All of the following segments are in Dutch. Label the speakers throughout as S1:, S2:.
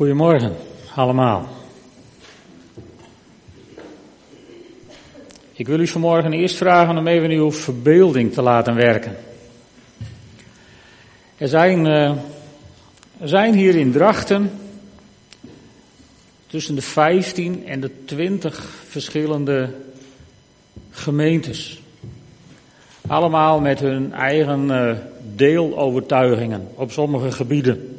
S1: Goedemorgen allemaal. Ik wil u vanmorgen eerst vragen om even uw verbeelding te laten werken. Er zijn, uh, er zijn hier in Drachten tussen de 15 en de 20 verschillende gemeentes. Allemaal met hun eigen uh, deelovertuigingen op sommige gebieden.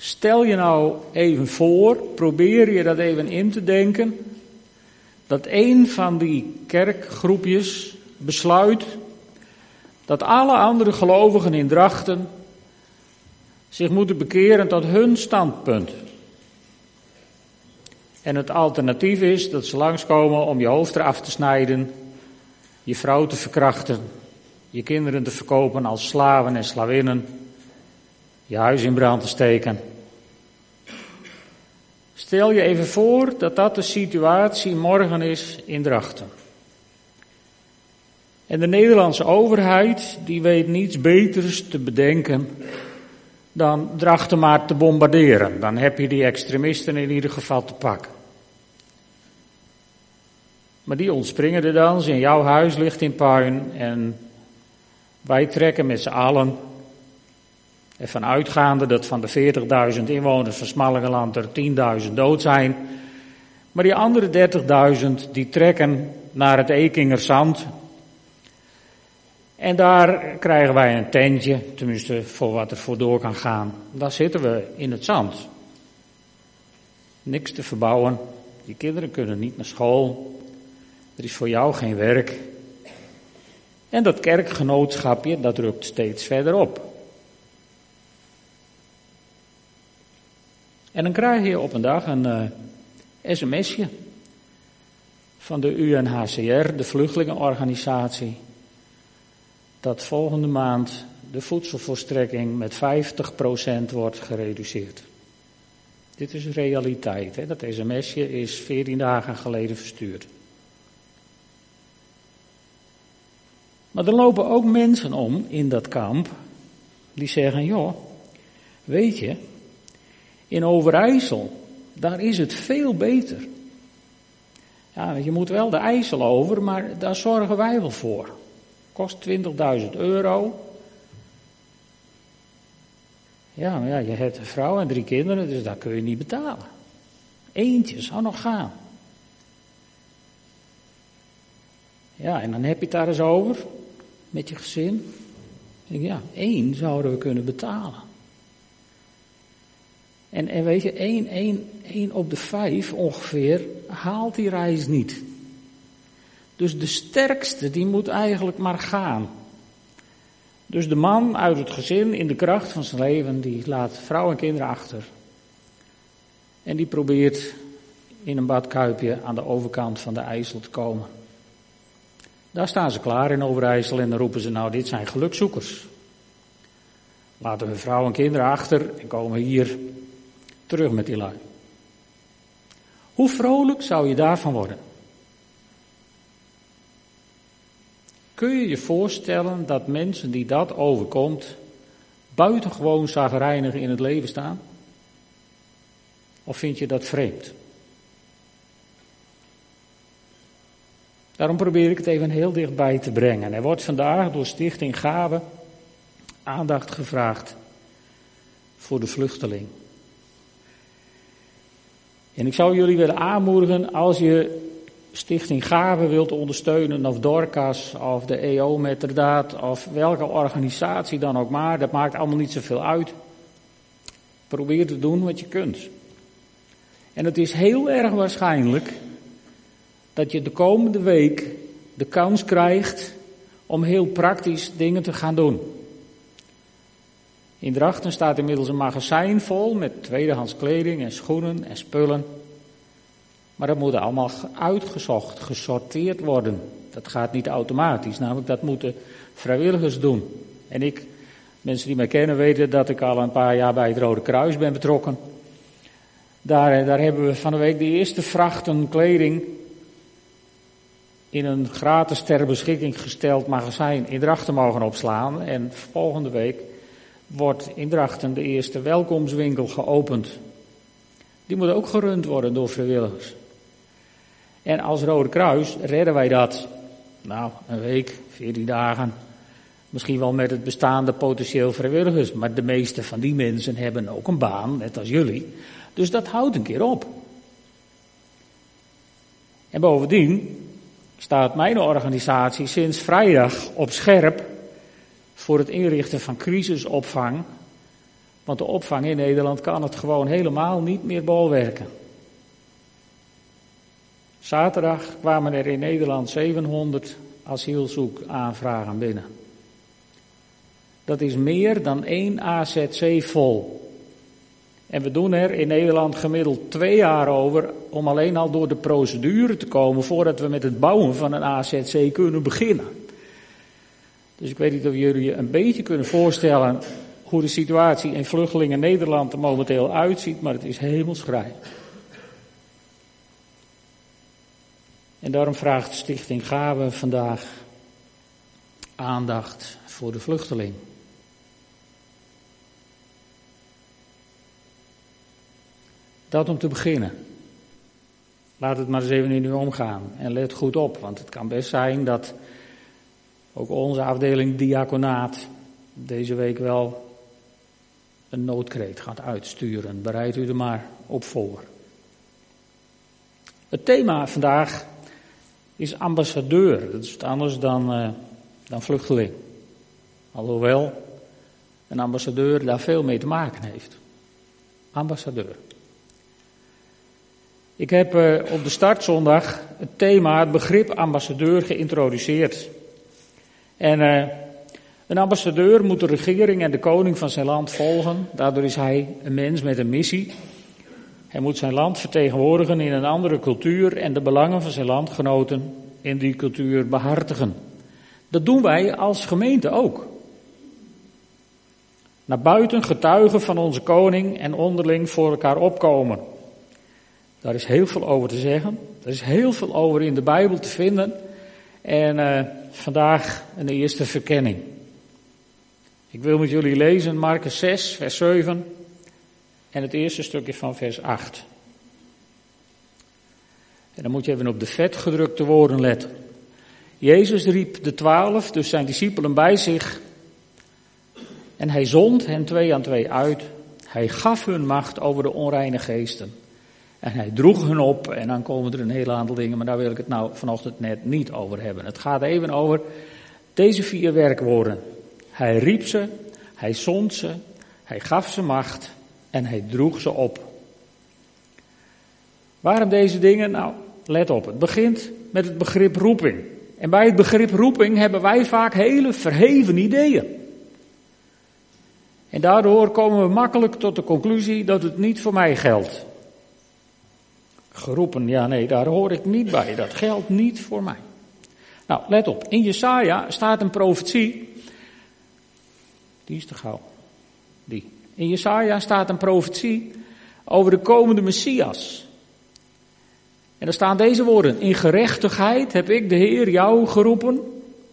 S1: Stel je nou even voor, probeer je dat even in te denken, dat een van die kerkgroepjes besluit dat alle andere gelovigen in Drachten zich moeten bekeren tot hun standpunt. En het alternatief is dat ze langskomen om je hoofd eraf te snijden, je vrouw te verkrachten, je kinderen te verkopen als slaven en slavinnen, je huis in brand te steken. Stel je even voor dat dat de situatie morgen is in Drachten. En de Nederlandse overheid, die weet niets beters te bedenken dan Drachten maar te bombarderen. Dan heb je die extremisten in ieder geval te pakken. Maar die ontspringen er dan, in jouw huis ligt in puin en wij trekken met z'n allen Ervan uitgaande dat van de 40.000 inwoners van Smallingeland er 10.000 dood zijn. Maar die andere 30.000 die trekken naar het Ekingerzand. En daar krijgen wij een tentje, tenminste voor wat er voor door kan gaan. Daar zitten we in het zand. Niks te verbouwen. Je kinderen kunnen niet naar school. Er is voor jou geen werk. En dat kerkgenootschapje, dat rukt steeds verder op. En dan krijg je op een dag een uh, sms'je van de UNHCR, de vluchtelingenorganisatie, dat volgende maand de voedselvoorstrekking met 50% wordt gereduceerd. Dit is realiteit. Hè? Dat sms'je is 14 dagen geleden verstuurd. Maar er lopen ook mensen om in dat kamp die zeggen, joh, weet je, in Overijssel, daar is het veel beter. Ja, je moet wel de IJssel over, maar daar zorgen wij wel voor. Kost 20.000 euro. Ja, maar ja, je hebt een vrouw en drie kinderen, dus daar kun je niet betalen. Eentje zou nog gaan. Ja, en dan heb je het daar eens over met je gezin. ja, één zouden we kunnen betalen. En, weet je, één, één op de vijf ongeveer haalt die reis niet. Dus de sterkste, die moet eigenlijk maar gaan. Dus de man uit het gezin in de kracht van zijn leven, die laat vrouw en kinderen achter. En die probeert in een badkuipje aan de overkant van de IJssel te komen. Daar staan ze klaar in Overijssel en dan roepen ze nou, dit zijn gelukzoekers. Laten we vrouw en kinderen achter en komen hier terug met die lui. Hoe vrolijk zou je daarvan worden? Kun je je voorstellen dat mensen die dat overkomt, buitengewoon zagrijnig in het leven staan? Of vind je dat vreemd? Daarom probeer ik het even heel dichtbij te brengen. Er wordt vandaag door Stichting Gabe aandacht gevraagd voor de vluchteling. En ik zou jullie willen aanmoedigen als je Stichting Gave wilt ondersteunen, of Dorcas, of de EO Metterdaad, of welke organisatie dan ook maar, dat maakt allemaal niet zoveel uit. Probeer te doen wat je kunt. En het is heel erg waarschijnlijk dat je de komende week de kans krijgt om heel praktisch dingen te gaan doen. In Drachten staat inmiddels een magazijn vol met tweedehands kleding en schoenen en spullen. Maar dat moet allemaal uitgezocht, gesorteerd worden. Dat gaat niet automatisch, namelijk dat moeten vrijwilligers doen. En ik, mensen die mij kennen weten dat ik al een paar jaar bij het Rode Kruis ben betrokken. Daar, daar hebben we van de week de eerste vrachten kleding in een gratis ter beschikking gesteld magazijn in Drachten mogen opslaan. En volgende week wordt in Drachten de eerste welkomstwinkel geopend. Die moet ook gerund worden door vrijwilligers. En als Rode Kruis redden wij dat. Nou, een week, 14 dagen. Misschien wel met het bestaande potentieel vrijwilligers. Maar de meeste van die mensen hebben ook een baan, net als jullie. Dus dat houdt een keer op. En bovendien staat mijn organisatie sinds vrijdag op scherp voor het inrichten van crisisopvang. Want de opvang in Nederland kan het gewoon helemaal niet meer bolwerken. Zaterdag kwamen er in Nederland 700 asielzoekaanvragen binnen. Dat is meer dan één AZC vol. En we doen er in Nederland gemiddeld twee jaar over om alleen al door de procedure te komen voordat we met het bouwen van een AZC kunnen beginnen. Dus ik weet niet of jullie een beetje kunnen voorstellen hoe de situatie in vluchtelingen Nederland er momenteel uitziet, maar het is hemelsvrij. En daarom vraagt Stichting Gaven vandaag aandacht voor de vluchteling. Dat om te beginnen. Laat het maar eens even in u omgaan en let goed op, want het kan best zijn dat ook onze afdeling diaconaat deze week wel een noodkreet gaat uitsturen. Bereid u er maar op voor. Het thema vandaag is ambassadeur. Dat is wat anders dan, uh, dan vluchteling. Alhoewel een ambassadeur daar veel mee te maken heeft. Ambassadeur. Ik heb uh, op de startzondag het thema, het begrip ambassadeur geïntroduceerd. En uh, een ambassadeur moet de regering en de koning van zijn land volgen. Daardoor is hij een mens met een missie. Hij moet zijn land vertegenwoordigen in een andere cultuur en de belangen van zijn landgenoten in die cultuur behartigen. Dat doen wij als gemeente ook. Naar buiten getuigen van onze koning en onderling voor elkaar opkomen. Daar is heel veel over te zeggen. Er is heel veel over in de Bijbel te vinden. En uh, vandaag een eerste verkenning. Ik wil met jullie lezen Marcus 6, vers 7 en het eerste stukje van vers 8. En dan moet je even op de vet gedrukte woorden letten. Jezus riep de twaalf, dus zijn discipelen bij zich. En hij zond hen twee aan twee uit. Hij gaf hun macht over de onreine geesten. En hij droeg hun op. En dan komen er een hele aantal dingen, maar daar wil ik het nou vanochtend net niet over hebben. Het gaat even over deze vier werkwoorden. Hij riep ze, hij zond ze, hij gaf ze macht en hij droeg ze op. Waarom deze dingen? Nou, let op, het begint met het begrip roeping. En bij het begrip roeping hebben wij vaak hele verheven ideeën. En daardoor komen we makkelijk tot de conclusie dat het niet voor mij geldt. Geroepen, ja nee, daar hoor ik niet bij. Dat geldt niet voor mij. Nou, let op. In Jesaja staat een profetie. Die is te gauw. Die. In Jesaja staat een profetie over de komende Messias. En er staan deze woorden. In gerechtigheid heb ik de Heer jou geroepen.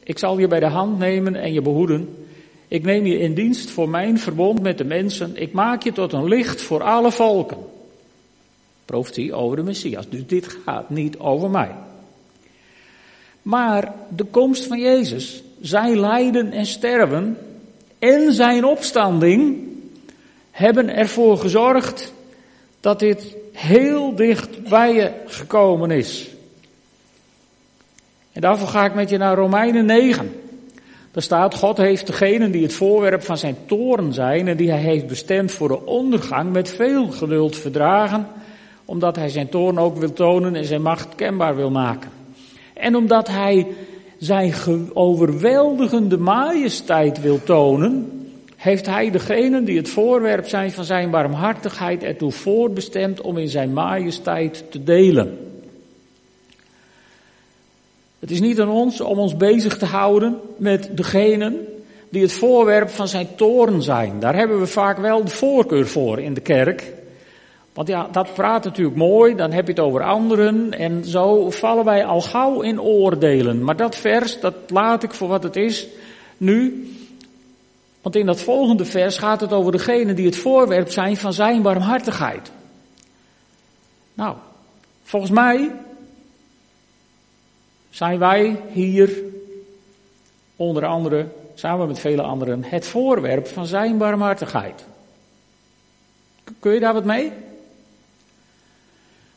S1: Ik zal je bij de hand nemen en je behoeden. Ik neem je in dienst voor mijn verbond met de mensen. Ik maak je tot een licht voor alle volken. Profetie over de Messias. Dus dit gaat niet over mij. Maar de komst van Jezus, zijn lijden en sterven en zijn opstanding hebben ervoor gezorgd dat dit heel dicht bij je gekomen is. En daarvoor ga ik met je naar Romeinen 9. Daar staat, God heeft degenen die het voorwerp van zijn toren zijn en die hij heeft bestemd voor de ondergang met veel geduld verdragen, omdat hij zijn toorn ook wil tonen en zijn macht kenbaar wil maken. En omdat hij zijn overweldigende majesteit wil tonen, heeft hij degenen die het voorwerp zijn van zijn barmhartigheid ertoe voorbestemd om in zijn majesteit te delen. Het is niet aan ons om ons bezig te houden met degenen die het voorwerp van zijn toren zijn. Daar hebben we vaak wel de voorkeur voor in de kerk. Want ja, dat praat natuurlijk mooi, dan heb je het over anderen en zo vallen wij al gauw in oordelen. Maar dat vers, dat laat ik voor wat het is nu. Want in dat volgende vers gaat het over degenen die het voorwerp zijn van zijn barmhartigheid. Nou, volgens mij zijn wij hier, onder andere, samen met vele anderen, het voorwerp van zijn barmhartigheid. Kun je daar wat mee?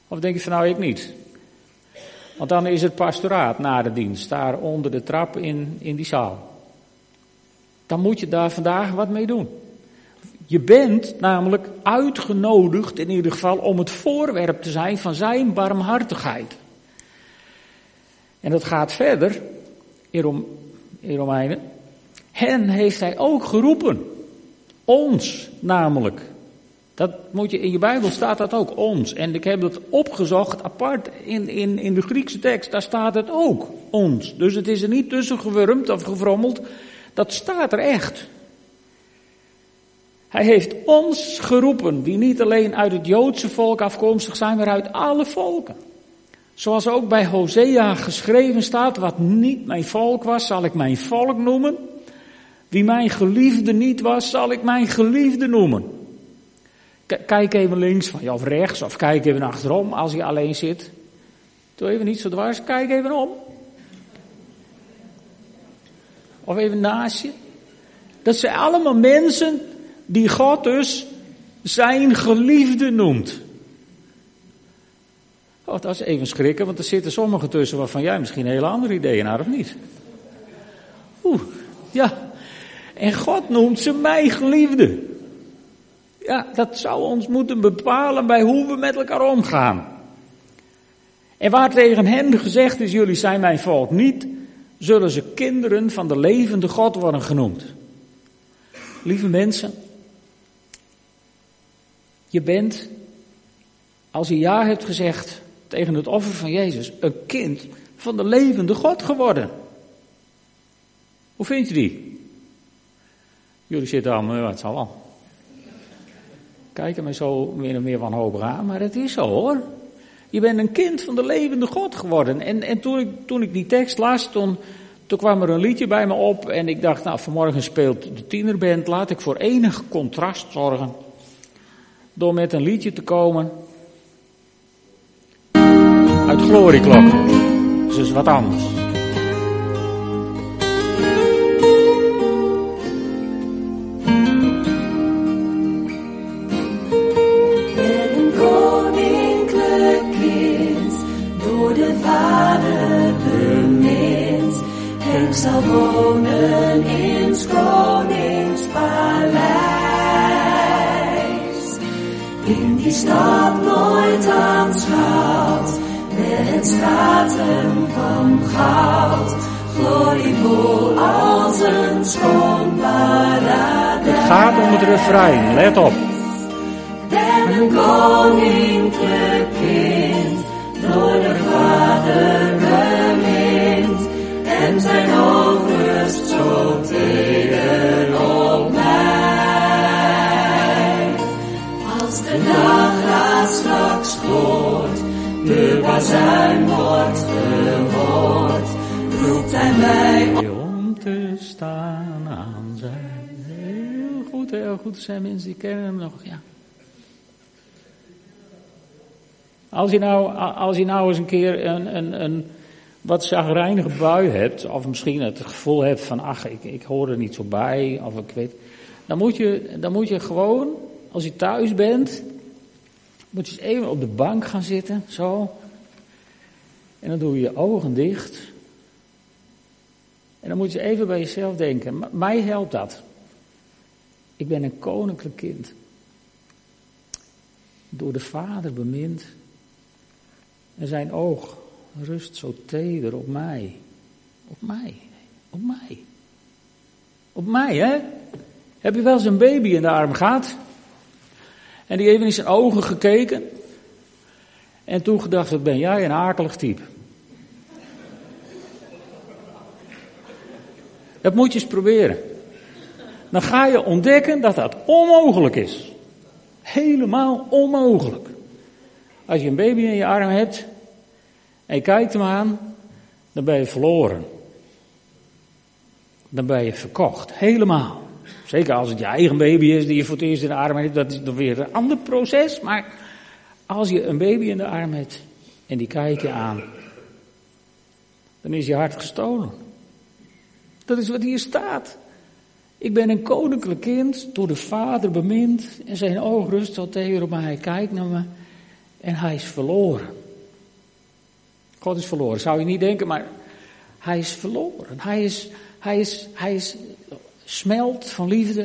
S1: Of denk je van nou ik niet? Want dan is het pastoraat na de dienst, daar onder de trap in, in die zaal. Dan moet je daar vandaag wat mee doen. Je bent namelijk uitgenodigd in ieder geval om het voorwerp te zijn van zijn barmhartigheid. En dat gaat verder in, Rom, in Romeinen. Hen heeft hij ook geroepen. Ons namelijk. Dat moet je, in je Bijbel staat dat ook, ons. En ik heb het opgezocht, apart in, in, in de Griekse tekst, daar staat het ook, ons. Dus het is er niet tussen gewurmd of gevrommeld, dat staat er echt. Hij heeft ons geroepen, die niet alleen uit het Joodse volk afkomstig zijn, maar uit alle volken. Zoals ook bij Hosea geschreven staat, wat niet mijn volk was, zal ik mijn volk noemen. Wie mijn geliefde niet was, zal ik mijn geliefde noemen. Kijk even links van je of rechts, of kijk even achterom als je alleen zit. Doe even niet zo dwars, kijk even om. Of even naast je. Dat zijn allemaal mensen die God dus zijn geliefde noemt. Oh, dat is even schrikken, want er zitten sommigen tussen waarvan jij misschien hele andere ideeën had, of niet? Oeh, ja. En God noemt ze mij geliefde. Ja, dat zou ons moeten bepalen bij hoe we met elkaar omgaan. En waar tegen hen gezegd is, jullie zijn mijn volk niet, zullen ze kinderen van de levende God worden genoemd. Lieve mensen, je bent, als je ja hebt gezegd tegen het offer van Jezus, een kind van de levende God geworden. Hoe vind je die? Jullie zitten allemaal, wat zal wel kijken mij zo meer en meer wanhopig aan, maar het is zo hoor. Je bent een kind van de levende God geworden. En, en toen, ik, toen ik die tekst las, toen, toen kwam er een liedje bij me op en ik dacht, nou vanmorgen speelt de tienerband, laat ik voor enig contrast zorgen. Door met een liedje te komen uit Glorieklok. Dus wat anders.
S2: In die stad nooit aanschouwt, met straten van goud, glorievol als een schoon paradijs.
S1: Het gaat om het refrein, let op.
S2: En een koninklijk kind, door de Vader bemind en zijn overst zo teder De dageraad straks hoort, de bazuin wordt gehoord, roept hij mij
S1: om te staan aan zijn. Heel goed, heel goed. Er zijn mensen die kennen hem nog, ja. Als je nou, als je nou eens een keer een, een, een wat chagrijnige bui hebt, of misschien het gevoel hebt van, ach, ik, ik hoor er niet zo bij, of ik weet, dan moet je, dan moet je gewoon, als je thuis bent, moet je eens even op de bank gaan zitten, zo. En dan doe je je ogen dicht. En dan moet je even bij jezelf denken, mij helpt dat. Ik ben een koninklijk kind. Door de Vader bemind. En zijn oog rust zo teder op mij. Op mij. Op mij. Op mij, hè? Heb je wel eens een baby in de arm gehad? En die even in zijn ogen gekeken. En toen gedacht, wat ben jij een akelig type. Dat moet je eens proberen. Dan ga je ontdekken dat dat onmogelijk is. Helemaal onmogelijk. Als je een baby in je arm hebt, en je kijkt hem aan, dan ben je verloren. Dan ben je verkocht. Helemaal. Zeker als het je eigen baby is die je voor het eerst in de arm hebt, dat is dan weer een ander proces. Maar als je een baby in de arm hebt en die kijkt je aan, dan is je hart gestolen. Dat is wat hier staat. Ik ben een koninklijk kind, door de vader bemind en zijn oog rust zo tegen op mij. Hij kijkt naar me en hij is verloren. God is verloren, zou je niet denken, maar hij is verloren. Hij is, hij is, hij is smelt van liefde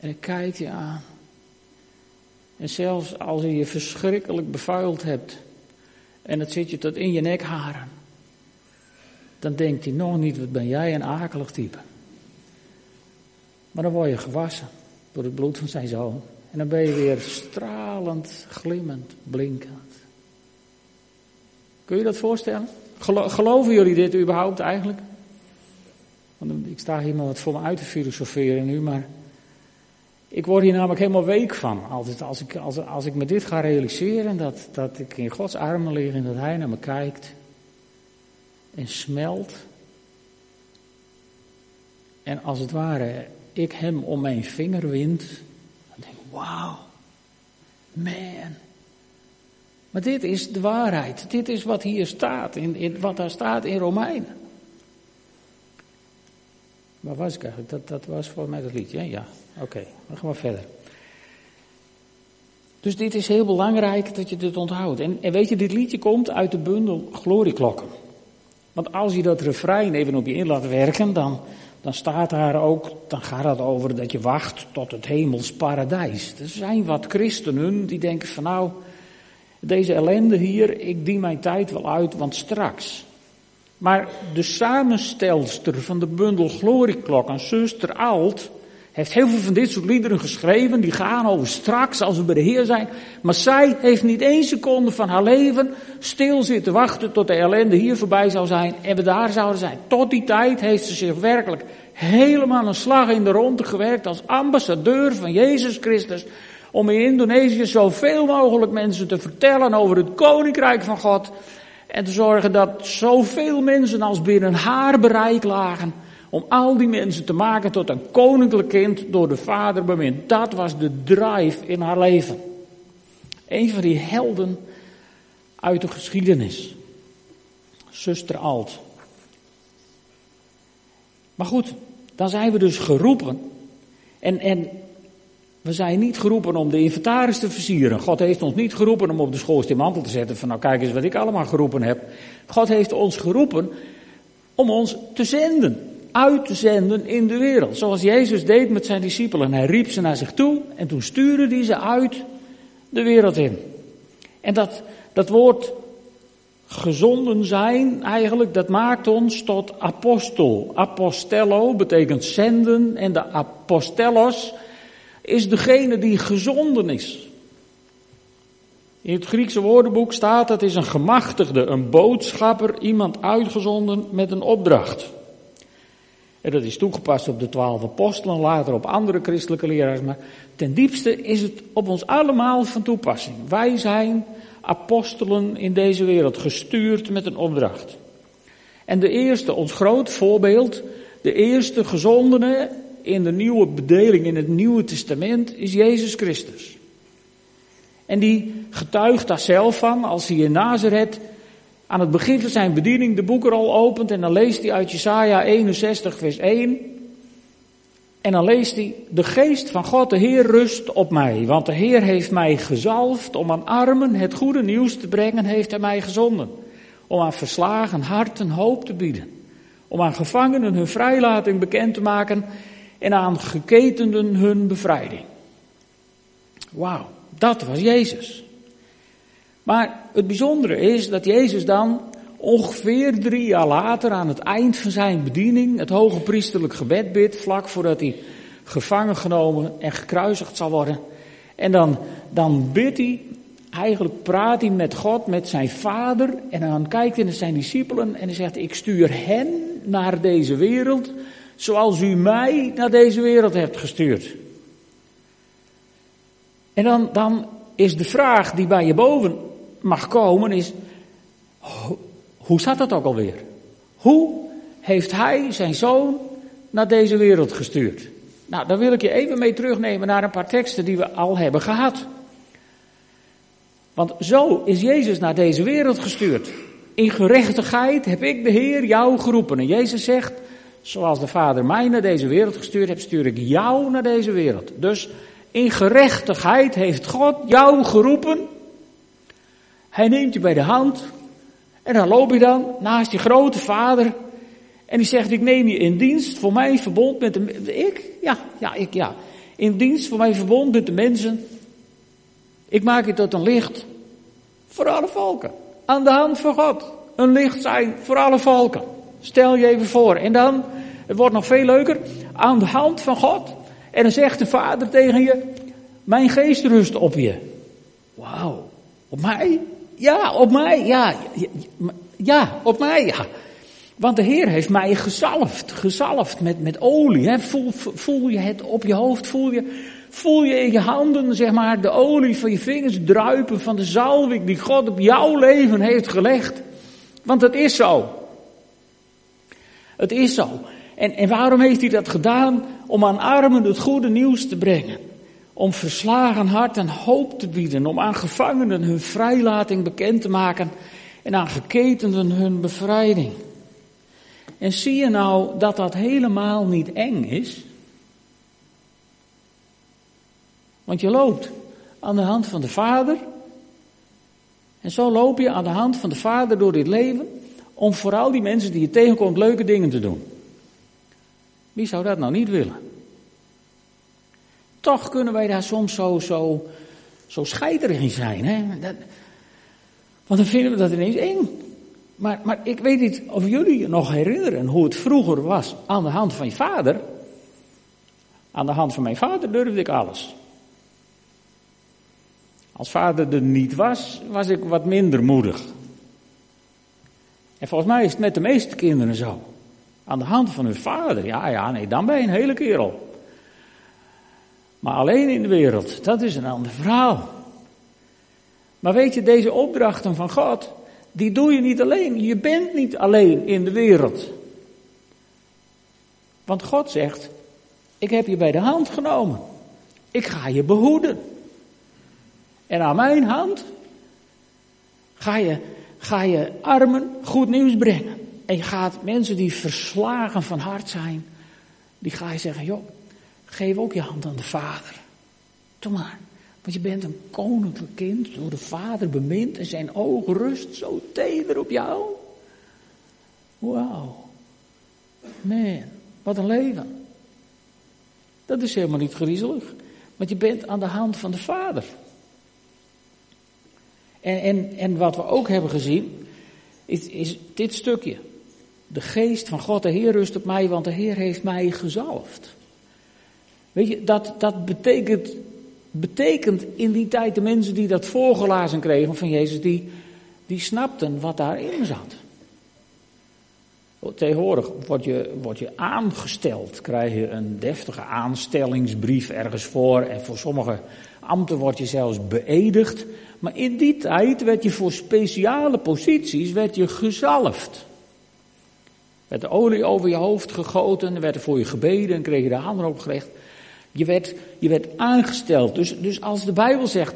S1: en hij kijkt je aan. En zelfs als je je verschrikkelijk bevuild hebt en het zit je tot in je nekharen, dan denkt hij nog niet, wat ben jij een akelig type. Maar dan word je gewassen door het bloed van zijn zoon. En dan ben je weer stralend, glimmend, blinkend. Kun je dat voorstellen? geloven jullie dit überhaupt eigenlijk? Want ik sta hier maar wat voor me uit te filosoferen nu, maar ik word hier namelijk helemaal week van. Altijd als ik, als, als ik me dit ga realiseren, dat, dat ik in Gods armen lig en dat Hij naar me kijkt en smelt. En als het ware ik hem om mijn vinger wind, dan denk ik, wauw, man. Maar dit is de waarheid. Dit is wat hier staat, in, in wat daar staat in Romeinen. Waar was ik eigenlijk? Dat, dat was voor mij dat liedje, ja? Oké, dan gaan we verder. Dus dit is heel belangrijk dat je dit onthoudt. En, en weet je, dit liedje komt uit de bundel Glorieklokken. Want als je dat refrein even op je in laat werken, dan, dan staat daar ook, dan gaat het over dat je wacht tot het hemels paradijs. Er zijn wat christenen die denken van nou, deze ellende hier, ik dien mijn tijd wel uit, want straks. Maar de samenstelster van de bundel Glorieklok, een zuster Alt, heeft heel veel van dit soort liederen geschreven, die gaan over straks als we bij de Heer zijn. Maar zij heeft niet één seconde van haar leven stil zitten wachten tot de ellende hier voorbij zou zijn en we daar zouden zijn. Tot die tijd heeft ze zich werkelijk helemaal een slag in de ronde gewerkt als ambassadeur van Jezus Christus. Om in Indonesië zoveel mogelijk mensen te vertellen over het koninkrijk van God. En te zorgen dat zoveel mensen als binnen haar bereik lagen om al die mensen te maken tot een koninklijk kind door de vader bemind. Dat was de drive in haar leven. Een van die helden uit de geschiedenis. Zuster Alt. Maar goed, dan zijn we dus geroepen. En, en we zijn niet geroepen om de inventaris te versieren. God heeft ons niet geroepen om op de schoorsteenmantel te zetten van nou kijk eens wat ik allemaal geroepen heb. God heeft ons geroepen om ons te zenden uit te zenden in de wereld. Zoals Jezus deed met zijn discipelen. Hij riep ze naar zich toe en toen stuurde hij ze uit de wereld in. En dat, dat woord gezonden zijn eigenlijk, dat maakt ons tot apostel. Apostello betekent zenden en de apostelos is degene die gezonden is. In het Griekse woordenboek staat dat is een gemachtigde, een boodschapper, iemand uitgezonden met een opdracht. En dat is toegepast op de twaalf apostelen, later op andere christelijke leraars. Maar ten diepste is het op ons allemaal van toepassing. Wij zijn apostelen in deze wereld, gestuurd met een opdracht. En de eerste, ons groot voorbeeld, de eerste gezondene in de nieuwe bedeling in het Nieuwe Testament is Jezus Christus. En die getuigt daar zelf van als hij in Nazareth aan het begin van zijn bediening de boekrol opent en dan leest hij uit Jesaja 61 vers 1. En dan leest hij, de geest van God, de Heer rust op mij, want de Heer heeft mij gezalfd om aan armen het goede nieuws te brengen, heeft hij mij gezonden. Om aan verslagen harten hoop te bieden. Om aan gevangenen hun vrijlating bekend te maken en aan geketenden hun bevrijding. Wauw, dat was Jezus. Maar het bijzondere is dat Jezus dan ongeveer drie jaar later aan het eind van zijn bediening het hoge priesterlijk gebed bidt, vlak voordat hij gevangen genomen en gekruisigd zal worden. En dan, dan bidt hij, eigenlijk praat hij met God, met zijn vader, en dan kijkt hij naar zijn discipelen en hij zegt, ik stuur hen naar deze wereld, zoals u mij naar deze wereld hebt gestuurd. En dan, dan is de vraag die bij je boven mag komen is, hoe zat dat ook alweer? Hoe heeft hij zijn zoon naar deze wereld gestuurd. Nou, daar wil ik je even mee terugnemen naar een paar teksten die we al hebben gehad. Want zo is Jezus naar deze wereld gestuurd. In gerechtigheid heb ik de Heer jou geroepen. En Jezus zegt, zoals de Vader mij naar deze wereld gestuurd heeft, stuur ik jou naar deze wereld. Dus in gerechtigheid heeft God jou geroepen. Hij neemt je bij de hand. En dan loop je dan naast je grote vader. En die zegt, ik neem je in dienst voor mijn verbond met de... Ik? Ja, ja, ik, ja. In dienst voor mijn verbond met de mensen. Ik maak je tot een licht voor alle volken. Aan de hand van God. Een licht zijn voor alle volken. Stel je even voor. En dan, het wordt nog veel leuker, aan de hand van God. En dan zegt de Vader tegen je, mijn geest rust op je. Wauw, op mij? Ja, op mij, ja. Ja, op mij, ja. Want de Heer heeft mij gezalfd, gezalfd met, met olie. Hè. Voel, voel je het op je hoofd, voel je, voel je in je handen, zeg maar, de olie van je vingers druipen van de zalving die God op jouw leven heeft gelegd. Want het is zo. Het is zo. En, en waarom heeft hij dat gedaan? Om aan armen het goede nieuws te brengen. Om verslagen hart en hoop te bieden. Om aan gevangenen hun vrijlating bekend te maken. En aan geketenden hun bevrijding. En zie je nou dat dat helemaal niet eng is? Want je loopt aan de hand van de Vader. En zo loop je aan de hand van de Vader door dit leven. Om vooral die mensen die je tegenkomt leuke dingen te doen. Wie zou dat nou niet willen? Toch kunnen wij daar soms zo, zo, zo scheiterig in zijn. Hè? Dat, want dan vinden we dat ineens eng. Maar, maar ik weet niet of jullie je nog herinneren hoe het vroeger was aan de hand van je vader. Aan de hand van mijn vader durfde ik alles. Als vader er niet was, was ik wat minder moedig. En volgens mij is het met de meeste kinderen zo. Aan de hand van hun vader, ja, ja, nee, dan ben je een hele kerel. Maar alleen in de wereld, dat is een ander verhaal. Maar weet je, deze opdrachten van God, die doe je niet alleen. Je bent niet alleen in de wereld. Want God zegt, ik heb je bij de hand genomen. Ik ga je behoeden. En aan mijn hand ga je, ga je armen goed nieuws brengen. En je gaat mensen die verslagen van hart zijn, die ga je zeggen, joh, geef ook je hand aan de Vader. Doe maar. Want je bent een koninklijk kind, door de Vader bemind en zijn ogen rust zo teder op jou. Wauw. Man, wat een leven. Dat is helemaal niet griezelig. Want je bent aan de hand van de Vader. En, en, wat we ook hebben gezien, is, is dit stukje. De geest van God, de Heer rust op mij, want de Heer heeft mij gezalfd. Weet je, dat, dat betekent, betekent in die tijd de mensen die dat voorgelazen kregen van Jezus, die, die snapten wat daarin zat. Tegenwoordig word je, word je aangesteld, krijg je een deftige aanstellingsbrief ergens voor en voor sommige ambten word je zelfs beëdigd. Maar in die tijd werd je voor speciale posities werd je gezalfd. Werd de olie over je hoofd gegoten, werd er voor je gebeden en kreeg je de handen opgelegd. Je werd, je werd aangesteld. Dus, dus als de Bijbel zegt,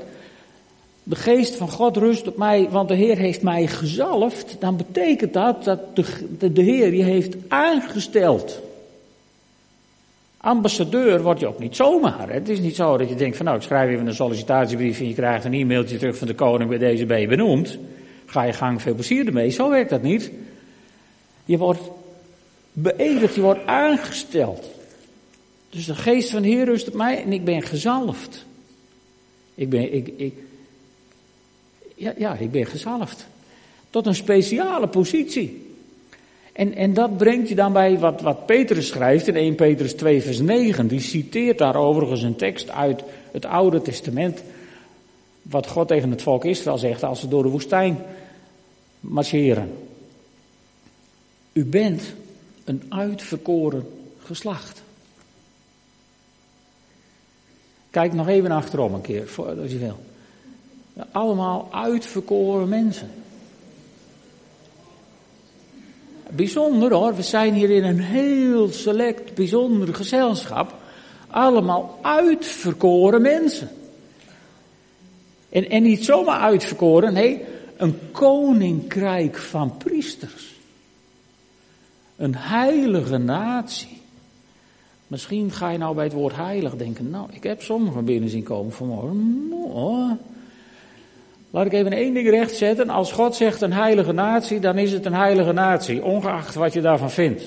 S1: de geest van God rust op mij, want de Heer heeft mij gezalfd, dan betekent dat dat de, de Heer je heeft aangesteld. Ambassadeur word je ook niet zomaar. Het is niet zo dat je denkt van nou, ik schrijf even een sollicitatiebrief en je krijgt een e-mailtje terug van de koning bij deze ben je benoemd. Ga je gang, veel plezier ermee. Zo werkt dat niet. Je wordt beëdigd, je wordt aangesteld. Dus de geest van de Heer rust op mij en ik ben gezalfd. Ik ben, ik, ik, ja, ja, ik ben gezalfd. Tot een speciale positie. En, en dat brengt je dan bij wat, wat Petrus schrijft in 1 Petrus 2 vers 9. Die citeert daar overigens een tekst uit het Oude Testament. Wat God tegen het volk Israël zegt als ze door de woestijn marcheren. U bent een uitverkoren geslacht. Kijk nog even achterom een keer, als je wil. Allemaal uitverkoren mensen. Bijzonder hoor. We zijn hier in een heel select, bijzonder gezelschap. Allemaal uitverkoren mensen. En, niet zomaar uitverkoren, nee, een koninkrijk van priesters. Een heilige natie. Misschien ga je nou bij het woord heilig denken, nou, ik heb sommigen binnen zien komen vanmorgen. Oh. Laat ik even één ding rechtzetten. Als God zegt een heilige natie, dan is het een heilige natie, ongeacht wat je daarvan vindt.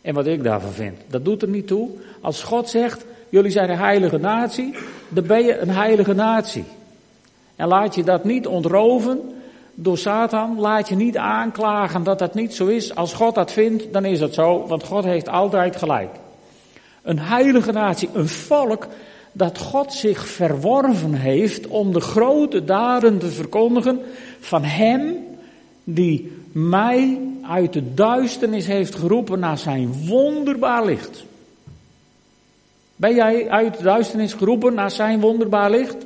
S1: En wat ik daarvan vind. Dat doet er niet toe. Als God zegt, jullie zijn een heilige natie, dan ben je een heilige natie. En laat je dat niet ontroven door Satan. Laat je niet aanklagen dat dat niet zo is. Als God dat vindt, dan is het zo, want God heeft altijd gelijk. Een heilige natie, een volk dat God zich verworven heeft om de grote daden te verkondigen van Hem die mij uit de duisternis heeft geroepen naar zijn wonderbaar licht. Ben jij uit de duisternis geroepen naar zijn wonderbaar licht?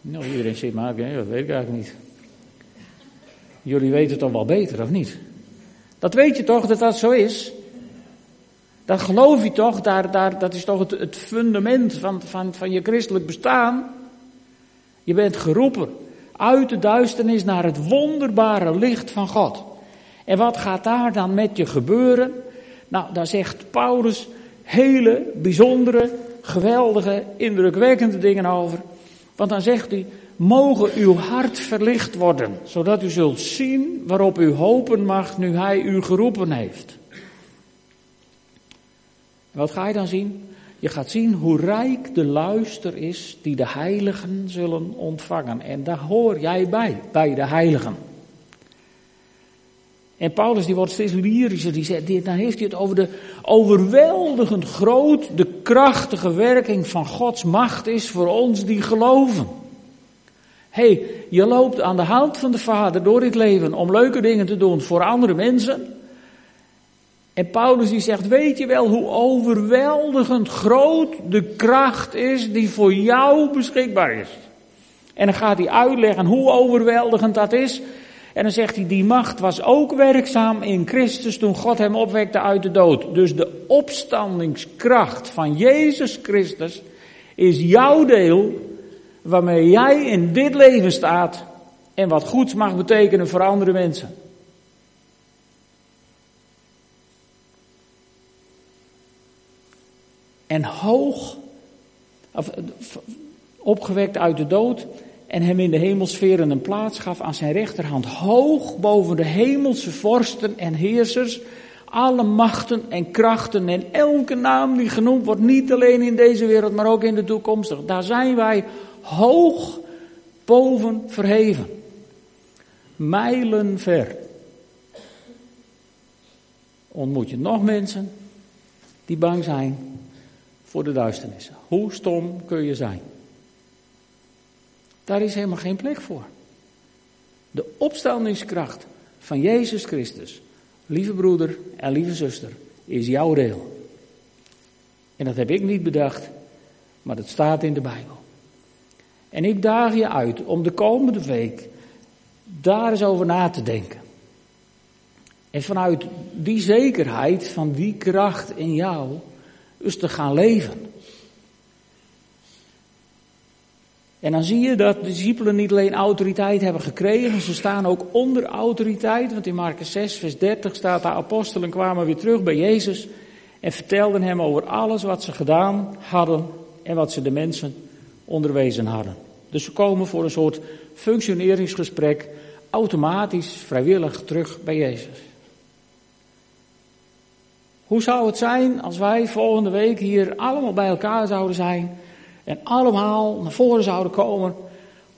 S1: Nou, iedereen zit maar, okay, dat weet ik eigenlijk niet. Jullie weten het toch wel beter, of niet? Dat weet je toch, dat dat zo is? Dat geloof je toch, daar, daar, dat is toch het, het fundament van, van, van je christelijk bestaan? Je bent geroepen uit de duisternis naar het wonderbare licht van God. En wat gaat daar dan met je gebeuren? Nou, daar zegt Paulus hele bijzondere, geweldige, indrukwekkende dingen over. Want dan zegt hij, mogen uw hart verlicht worden, zodat u zult zien waarop u hopen mag nu hij u geroepen heeft. Wat ga je dan zien? Je gaat zien hoe rijk de luister is die de heiligen zullen ontvangen. En daar hoor jij bij, bij de heiligen. En Paulus die wordt steeds lyrischer, die zegt, dan heeft hij het over de overweldigend groot, de krachtige werking van Gods macht is voor ons die geloven. Hé, hey, je loopt aan de hand van de Vader door dit leven om leuke dingen te doen voor andere mensen. En Paulus die zegt, weet je wel hoe overweldigend groot de kracht is die voor jou beschikbaar is? En dan gaat hij uitleggen hoe overweldigend dat is. En dan zegt hij, die macht was ook werkzaam in Christus toen God hem opwekte uit de dood. Dus de opstandingskracht van Jezus Christus is jouw deel waarmee jij in dit leven staat en wat goeds mag betekenen voor andere mensen. En hoog, of, opgewekt uit de dood, en hem in de hemelsferen een plaats gaf aan zijn rechterhand, hoog boven de hemelse vorsten en heersers, alle machten en krachten en elke naam die genoemd wordt, niet alleen in deze wereld, maar ook in de toekomstige. Daar zijn wij hoog boven verheven. Mijlen ver. Ontmoet je nog mensen die bang zijn voor de duisternis. Hoe stom kun je zijn? Daar is helemaal geen plek voor. De opstandingskracht van Jezus Christus, lieve broeder en lieve zuster, is jouw deel. En dat heb ik niet bedacht, maar dat staat in de Bijbel. En ik daag je uit om de komende week daar eens over na te denken. En vanuit die zekerheid van die kracht in jou, dus te gaan leven. En dan zie je dat de discipelen niet alleen autoriteit hebben gekregen, ze staan ook onder autoriteit. Want in Marcus 6, vers 30 staat de apostelen kwamen weer terug bij Jezus en vertelden hem over alles wat ze gedaan hadden en wat ze de mensen onderwezen hadden. Dus ze komen voor een soort functioneringsgesprek automatisch, vrijwillig terug bij Jezus. Hoe zou het zijn als wij volgende week hier allemaal bij elkaar zouden zijn en allemaal naar voren zouden komen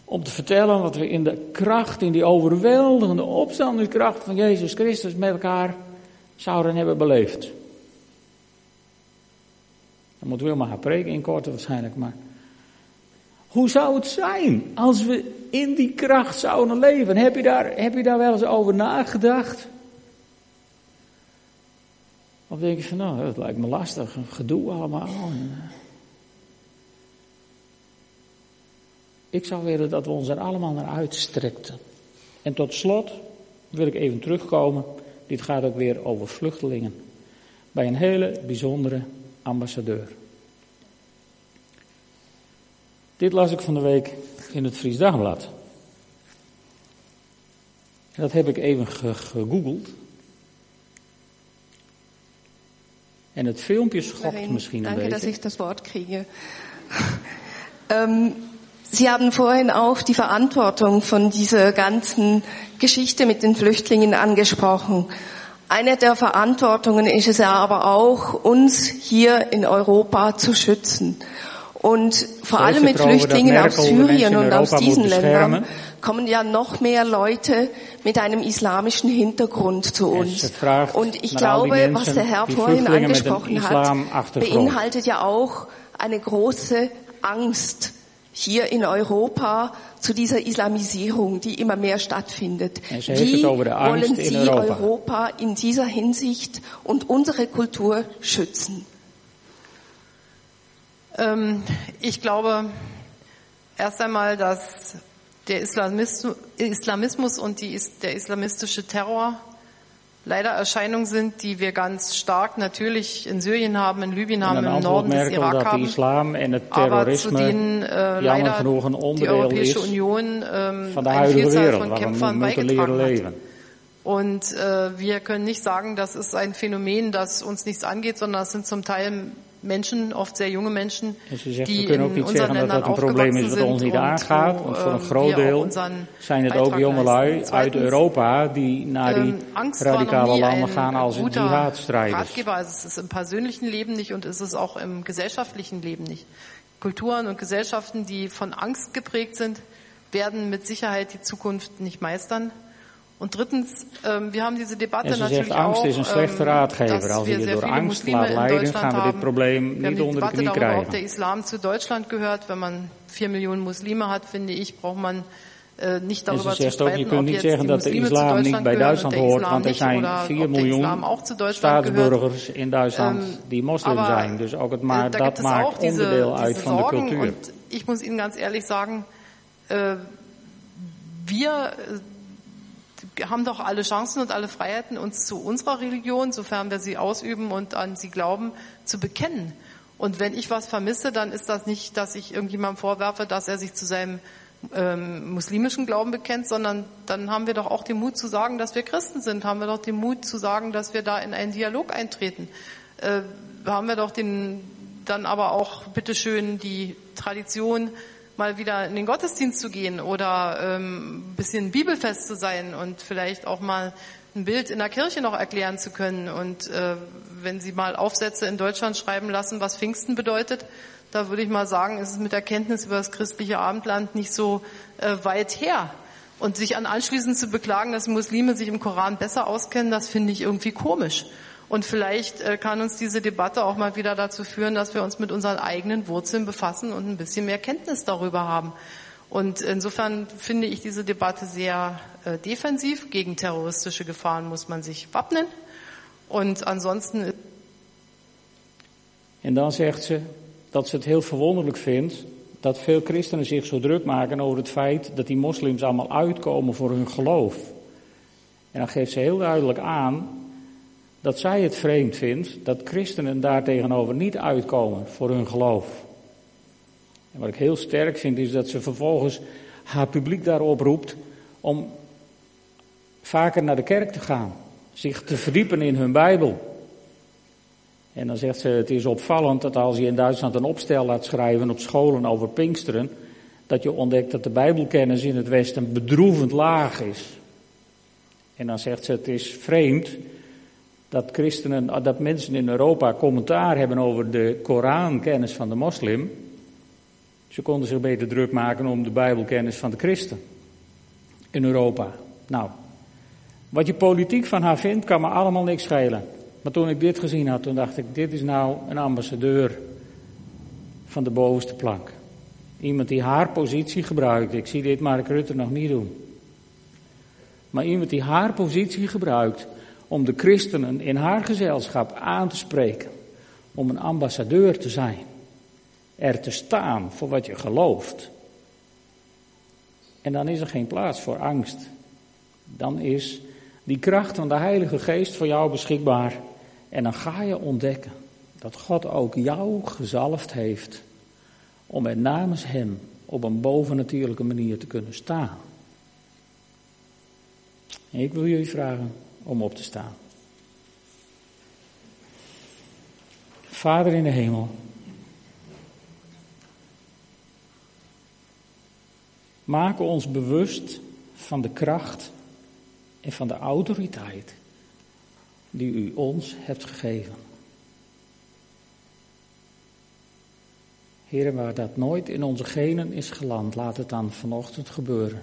S1: om te vertellen wat we in de kracht, in die overweldigende opstandingskracht van Jezus Christus met elkaar zouden hebben beleefd. Dan moeten we maar gaan preken in korte waarschijnlijk, maar hoe zou het zijn als we in die kracht zouden leven? Heb je daar, heb je daar wel eens over nagedacht? Of denk je van, nou, dat lijkt me lastig, een gedoe allemaal. Ik zou willen dat we ons er allemaal naar uitstrekten. En tot slot wil ik even terugkomen. Dit gaat ook weer over vluchtelingen. Bij een hele bijzondere ambassadeur. Dit las ik van de week in het Fries Dagblad. Dat heb ik even gegoogeld. En het filmpje schokt misschien een
S3: Danke,
S1: beetje.
S3: dass ich das Wort kriege. ähm, Sie haben vorhin auch die Verantwortung von dieser ganzen Geschichte mit den Flüchtlingen angesprochen. Eine der Verantwortungen ist es ja aber auch, uns hier in Europa zu schützen. Und vor allem mit Flüchtlingen aus Syrien und aus diesen Ländern. Kommen ja noch mehr Leute mit einem islamischen Hintergrund zu uns. Und ich glaube, was der Herr vorhin angesprochen hat, beinhaltet ja auch eine große Angst hier in Europa zu dieser Islamisierung, die immer mehr stattfindet. Wie wollen
S1: in
S3: Sie
S1: Europa.
S3: Europa in dieser Hinsicht und unsere Kultur schützen?
S4: Ähm, ich glaube erst einmal, dass der Islamismus, und die, der islamistische Terror leider Erscheinungen sind, die wir ganz stark natürlich in Syrien haben, in Libyen
S1: En
S4: haben, im Norden des Irak haben. Aber zu denen äh, leider die Europäische
S1: is
S4: Union ähm, eine Vielzahl von Kämpfern beigetragen hat. Und äh, wir können nicht sagen, das ist ein Phänomen, das uns nichts angeht, sondern es sind zum Teil Menschen, oft sehr junge Menschen,
S1: En ze zegt, we
S4: die
S1: kunnen ook niet zeggen dat dat een probleem is wat ons niet aangaat. Want voor een
S4: äh,
S1: groot deel zijn het ook jongelui uit Europa die naar die
S4: ähm,
S1: radicale landen gaan als jihadstrijders.
S4: Also es ist im persönlichen Leben nicht und es ist auch im gesellschaftlichen Leben nicht. Kulturen und Gesellschaften, die von Angst geprägt sind, werden mit Sicherheit die Zukunft nicht meistern. Und drittens, ähm, wir haben diese Debatte
S1: En ze
S4: natürlich
S1: zegt, angst
S4: auch,
S1: is een slechte
S4: ähm,
S1: raadgever. Als
S4: wir
S1: je
S4: sehr
S1: door angst laat leiden, gaan we dit probleem niet onder de knie
S4: ob der
S1: krijgen.
S4: Islam zu Deutschland gehört. Wenn man vier Millionen Muslime hat, finde ich, braucht man äh, nicht
S1: En
S4: darüber
S1: ze
S4: zu
S1: zegt ook, je kunt niet zeggen dat de islam niet bij Duitsland hoort, want er zijn
S4: oder
S1: 4
S4: ob der
S1: miljoen staatsburgers in Duitsland
S4: Ähm,
S1: die moslim zijn. Dus ook het maar,
S4: da
S1: dat maakt onderdeel uit van de cultuur.
S4: ich muss Ihnen ganz ehrlich sagen, äh, wir haben doch alle Chancen und alle Freiheiten, uns zu unserer Religion, sofern wir sie ausüben und an sie glauben, zu bekennen. Und wenn ich was vermisse, dann ist das nicht, dass ich irgendjemandem vorwerfe, dass er sich zu seinem ähm, muslimischen Glauben bekennt, sondern dann haben wir doch auch den Mut zu sagen, dass wir Christen sind, haben wir doch den Mut zu sagen, dass wir da in einen Dialog eintreten. Äh, haben wir doch den, dann aber auch bitteschön die Tradition, mal wieder in den Gottesdienst zu gehen oder ähm, ein bisschen bibelfest zu sein und vielleicht auch mal ein Bild in der Kirche noch erklären zu können. Und äh, wenn Sie mal Aufsätze in Deutschland schreiben lassen, was Pfingsten bedeutet, da würde ich mal sagen, ist es mit der Kenntnis über das christliche Abendland nicht so äh, weit her. Und sich an anschließend zu beklagen, dass Muslime sich im Koran besser auskennen, das finde ich irgendwie komisch. Und vielleicht äh, kann uns diese Debatte auch mal wieder dazu führen, dass wir uns mit unseren eigenen Wurzeln befassen und ein bisschen mehr Kenntnis darüber haben. Und insofern finde ich diese Debatte sehr äh, defensiv. Gegen terroristische Gefahren muss man sich wappnen. Und ansonsten
S1: En dan zegt ze dat ze het heel verwonderlijk vindt dat veel christenen zich zo druk maken over het feit dat die moslims allemaal uitkomen voor hun geloof. En dan geeft ze heel duidelijk aan dat zij het vreemd vindt dat christenen daar tegenover niet uitkomen voor hun geloof. En wat ik heel sterk vind is dat ze vervolgens haar publiek daarop roept om vaker naar de kerk te gaan, zich te verdiepen in hun Bijbel. En dan zegt ze, het is opvallend dat als je in Duitsland een opstel laat schrijven op scholen over Pinksteren, dat je ontdekt dat de Bijbelkennis in het Westen bedroevend laag is. En dan zegt ze, het is vreemd dat christenen, dat mensen in Europa commentaar hebben over de Korankennis van de moslim. Ze konden zich beter druk maken om de Bijbelkennis van de christen in Europa. Nou, wat je politiek van haar vindt, kan me allemaal niks schelen. Maar toen ik dit gezien had, toen dacht ik, dit is nou een ambassadeur van de bovenste plank. Iemand die haar positie gebruikt. Ik zie dit Mark Rutte nog niet doen. Maar iemand die haar positie gebruikt om de christenen in haar gezelschap aan te spreken. Om een ambassadeur te zijn. Er te staan voor wat je gelooft. En dan is er geen plaats voor angst Dan is die kracht van de Heilige Geest voor jou beschikbaar. En dan ga je ontdekken dat God ook jou gezalfd heeft om met namens Hem op een bovennatuurlijke manier te kunnen staan. Ik wil jullie vragen om op te staan. Vader in de hemel. Maak ons bewust van de kracht en van de autoriteit die u ons hebt gegeven. Heren, waar dat nooit in onze genen is geland, laat het dan vanochtend gebeuren.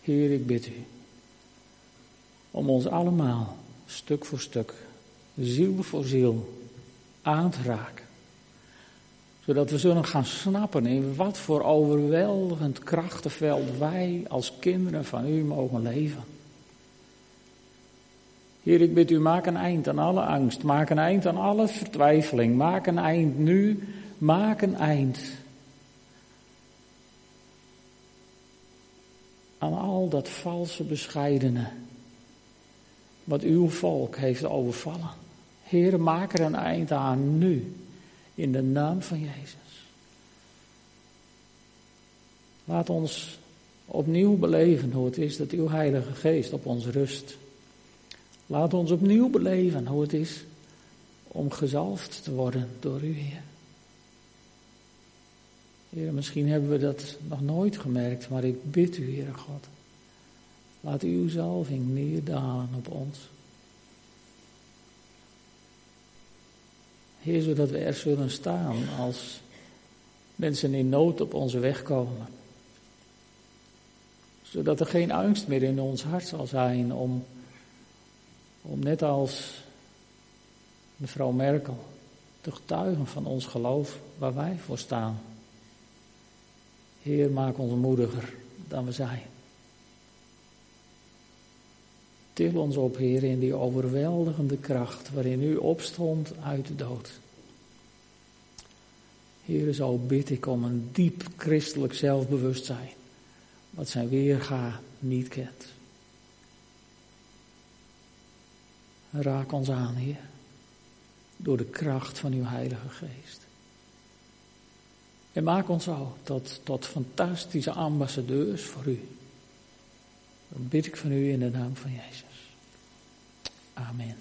S1: Heer, ik bid u om ons allemaal, stuk voor stuk, ziel voor ziel, aan te raken. Zodat we zullen gaan snappen in wat voor overweldigend krachtenveld wij als kinderen van u mogen leven. Heer, ik bid u, maak een eind aan alle angst, maak een eind aan alle vertwijfeling, maak een eind nu, maak een eind aan al dat valse bescheidene wat uw volk heeft overvallen. Heer, maak er een eind aan nu, in de naam van Jezus. Laat ons opnieuw beleven hoe het is dat uw Heilige Geest op ons rust. Laat ons opnieuw beleven hoe het is om gezalfd te worden door u, Heer. Heer, misschien hebben we dat nog nooit gemerkt, maar ik bid u, Heere God. Laat uw zalving neerdalen op ons. Heer, zodat we er zullen staan als mensen in nood op onze weg komen. Zodat er geen angst meer in ons hart zal zijn om, om net als mevrouw Merkel te getuigen van ons geloof waar wij voor staan. Heer, maak ons moediger dan we zijn. Til ons op, Heer, in die overweldigende kracht waarin u opstond uit de dood. Heer, zo bid ik om een diep christelijk zelfbewustzijn, wat zijn weerga niet kent. Raak ons aan, Heer, door de kracht van uw Heilige Geest. En maak ons zo tot, tot fantastische ambassadeurs voor u. Dan bid ik van u in de naam van Jezus. Amen.